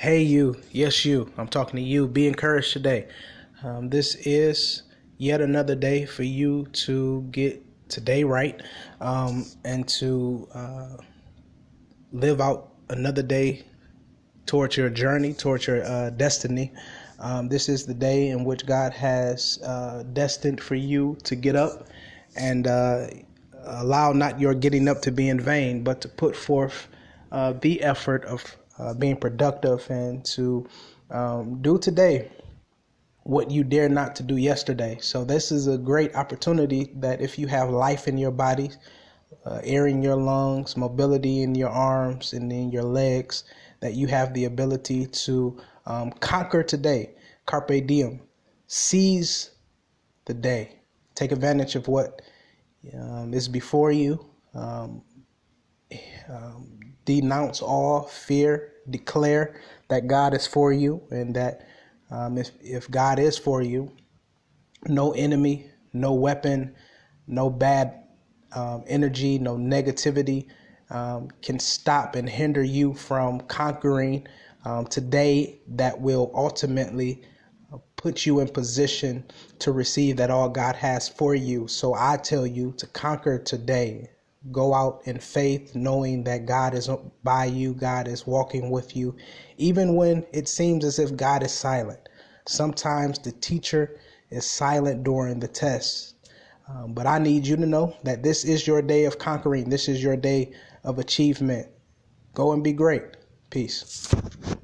Hey, you. Yes, you. I'm talking to you. Be encouraged today. Um, this is yet another day for you to get today right um, and to uh, live out another day towards your journey, towards your uh, destiny. Um, this is the day in which God has uh, destined for you to get up and uh, allow not your getting up to be in vain, but to put forth uh, the effort of uh, being productive and to um, do today what you dare not to do yesterday. So, this is a great opportunity that if you have life in your body, uh, air in your lungs, mobility in your arms and in your legs, that you have the ability to um, conquer today. Carpe diem. Seize the day. Take advantage of what um, is before you. Um, um denounce all fear, declare that God is for you, and that um, if, if God is for you, no enemy, no weapon, no bad um, energy, no negativity um, can stop and hinder you from conquering um, today that will ultimately uh, put you in position to receive that all God has for you. So I tell you to conquer today go out in faith, knowing that God is by you, God is walking with you, even when it seems as if God is silent. Sometimes the teacher is silent during the test. Um, but I need you to know that this is your day of conquering, this is your day of achievement. Go and be great. Peace.